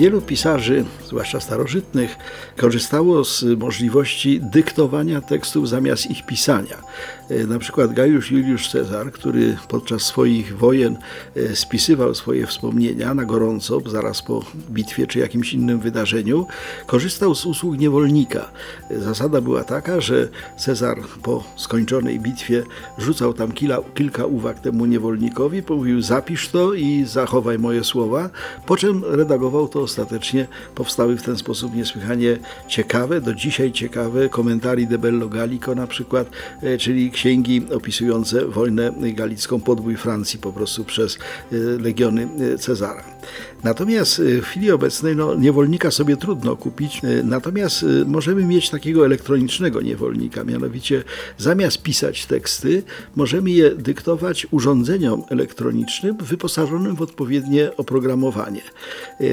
Wielu pisarzy, zwłaszcza starożytnych, korzystało z możliwości dyktowania tekstów zamiast ich pisania. E, Na przykład Gajusz Juliusz Cezar, który podczas swoich wojen e, spisywał swoje wspomnienia na gorąco, zaraz po bitwie czy jakimś innym wydarzeniu, korzystał z usług niewolnika. E, Zasada była taka, że Cezar po skończonej bitwie rzucał tam kila, kilka uwag temu niewolnikowi, mówił zapisz to i zachowaj moje słowa, po czym redagował to ostatecznie. Powstały w ten sposób niesłychanie ciekawe, do dzisiaj ciekawe komentarii de Bello Gallico na przykład, e, czyli księgi opisujące wojnę galicką, podbój Francji po prostu przez e, legiony e, Cezara. Natomiast e, w chwili obecnej no, niewolnika sobie trudno kupić, e, natomiast e, możemy mieć takiego elektronicznego niewolnika, mianowicie zamiast pisać teksty, możemy je dyktować urządzeniom elektronicznym wyposażonym w odpowiednie oprogramowanie.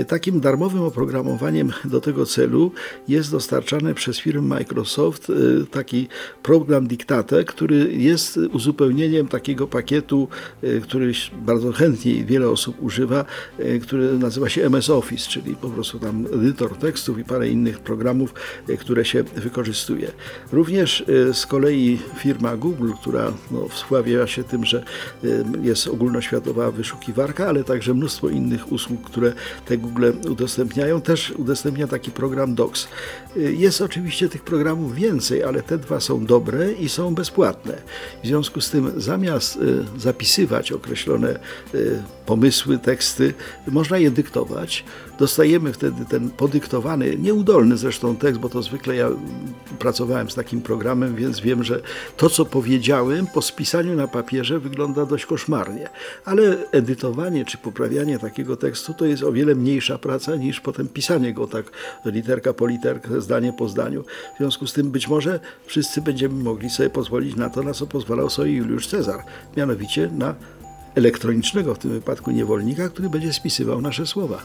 Takim darmowym oprogramowaniem do tego celu jest dostarczany przez firmę Microsoft taki program Dictate, który jest uzupełnieniem takiego pakietu, który bardzo chętnie wiele osób używa, e, który nazywa się MS Office, czyli po prostu tam edytor tekstów i parę innych programów, e, które się wykorzystuje. Również e, z kolei firma Google, która no, się tym, że e, jest ogólnoświatowa wyszukiwarka, ale także mnóstwo innych usług, które te Google udostępniają, też udostępnia taki program Docs. Jest oczywiście tych programów więcej, ale te dwa są dobre i są bezpłatne. W związku z tym zamiast zapisywać określone pomysły, teksty, można je dyktować. Dostajemy wtedy ten podyktowany, nieudolny zresztą tekst, bo to zwykle ja pracowałem z takim programem, więc wiem, że to, co powiedziałem po spisaniu na papierze wygląda dość koszmarnie. Ale edytowanie czy poprawianie takiego tekstu to jest o wiele mniejsza praca niż potem pisanie go tak literka po literce, zdanie po zdaniu. W związku z tym być może wszyscy będziemy mogli sobie pozwolić na to, na co pozwalał sobie Juliusz Cezar, mianowicie na elektronicznego w tym wypadku niewolnika, który będzie spisywał nasze słowa.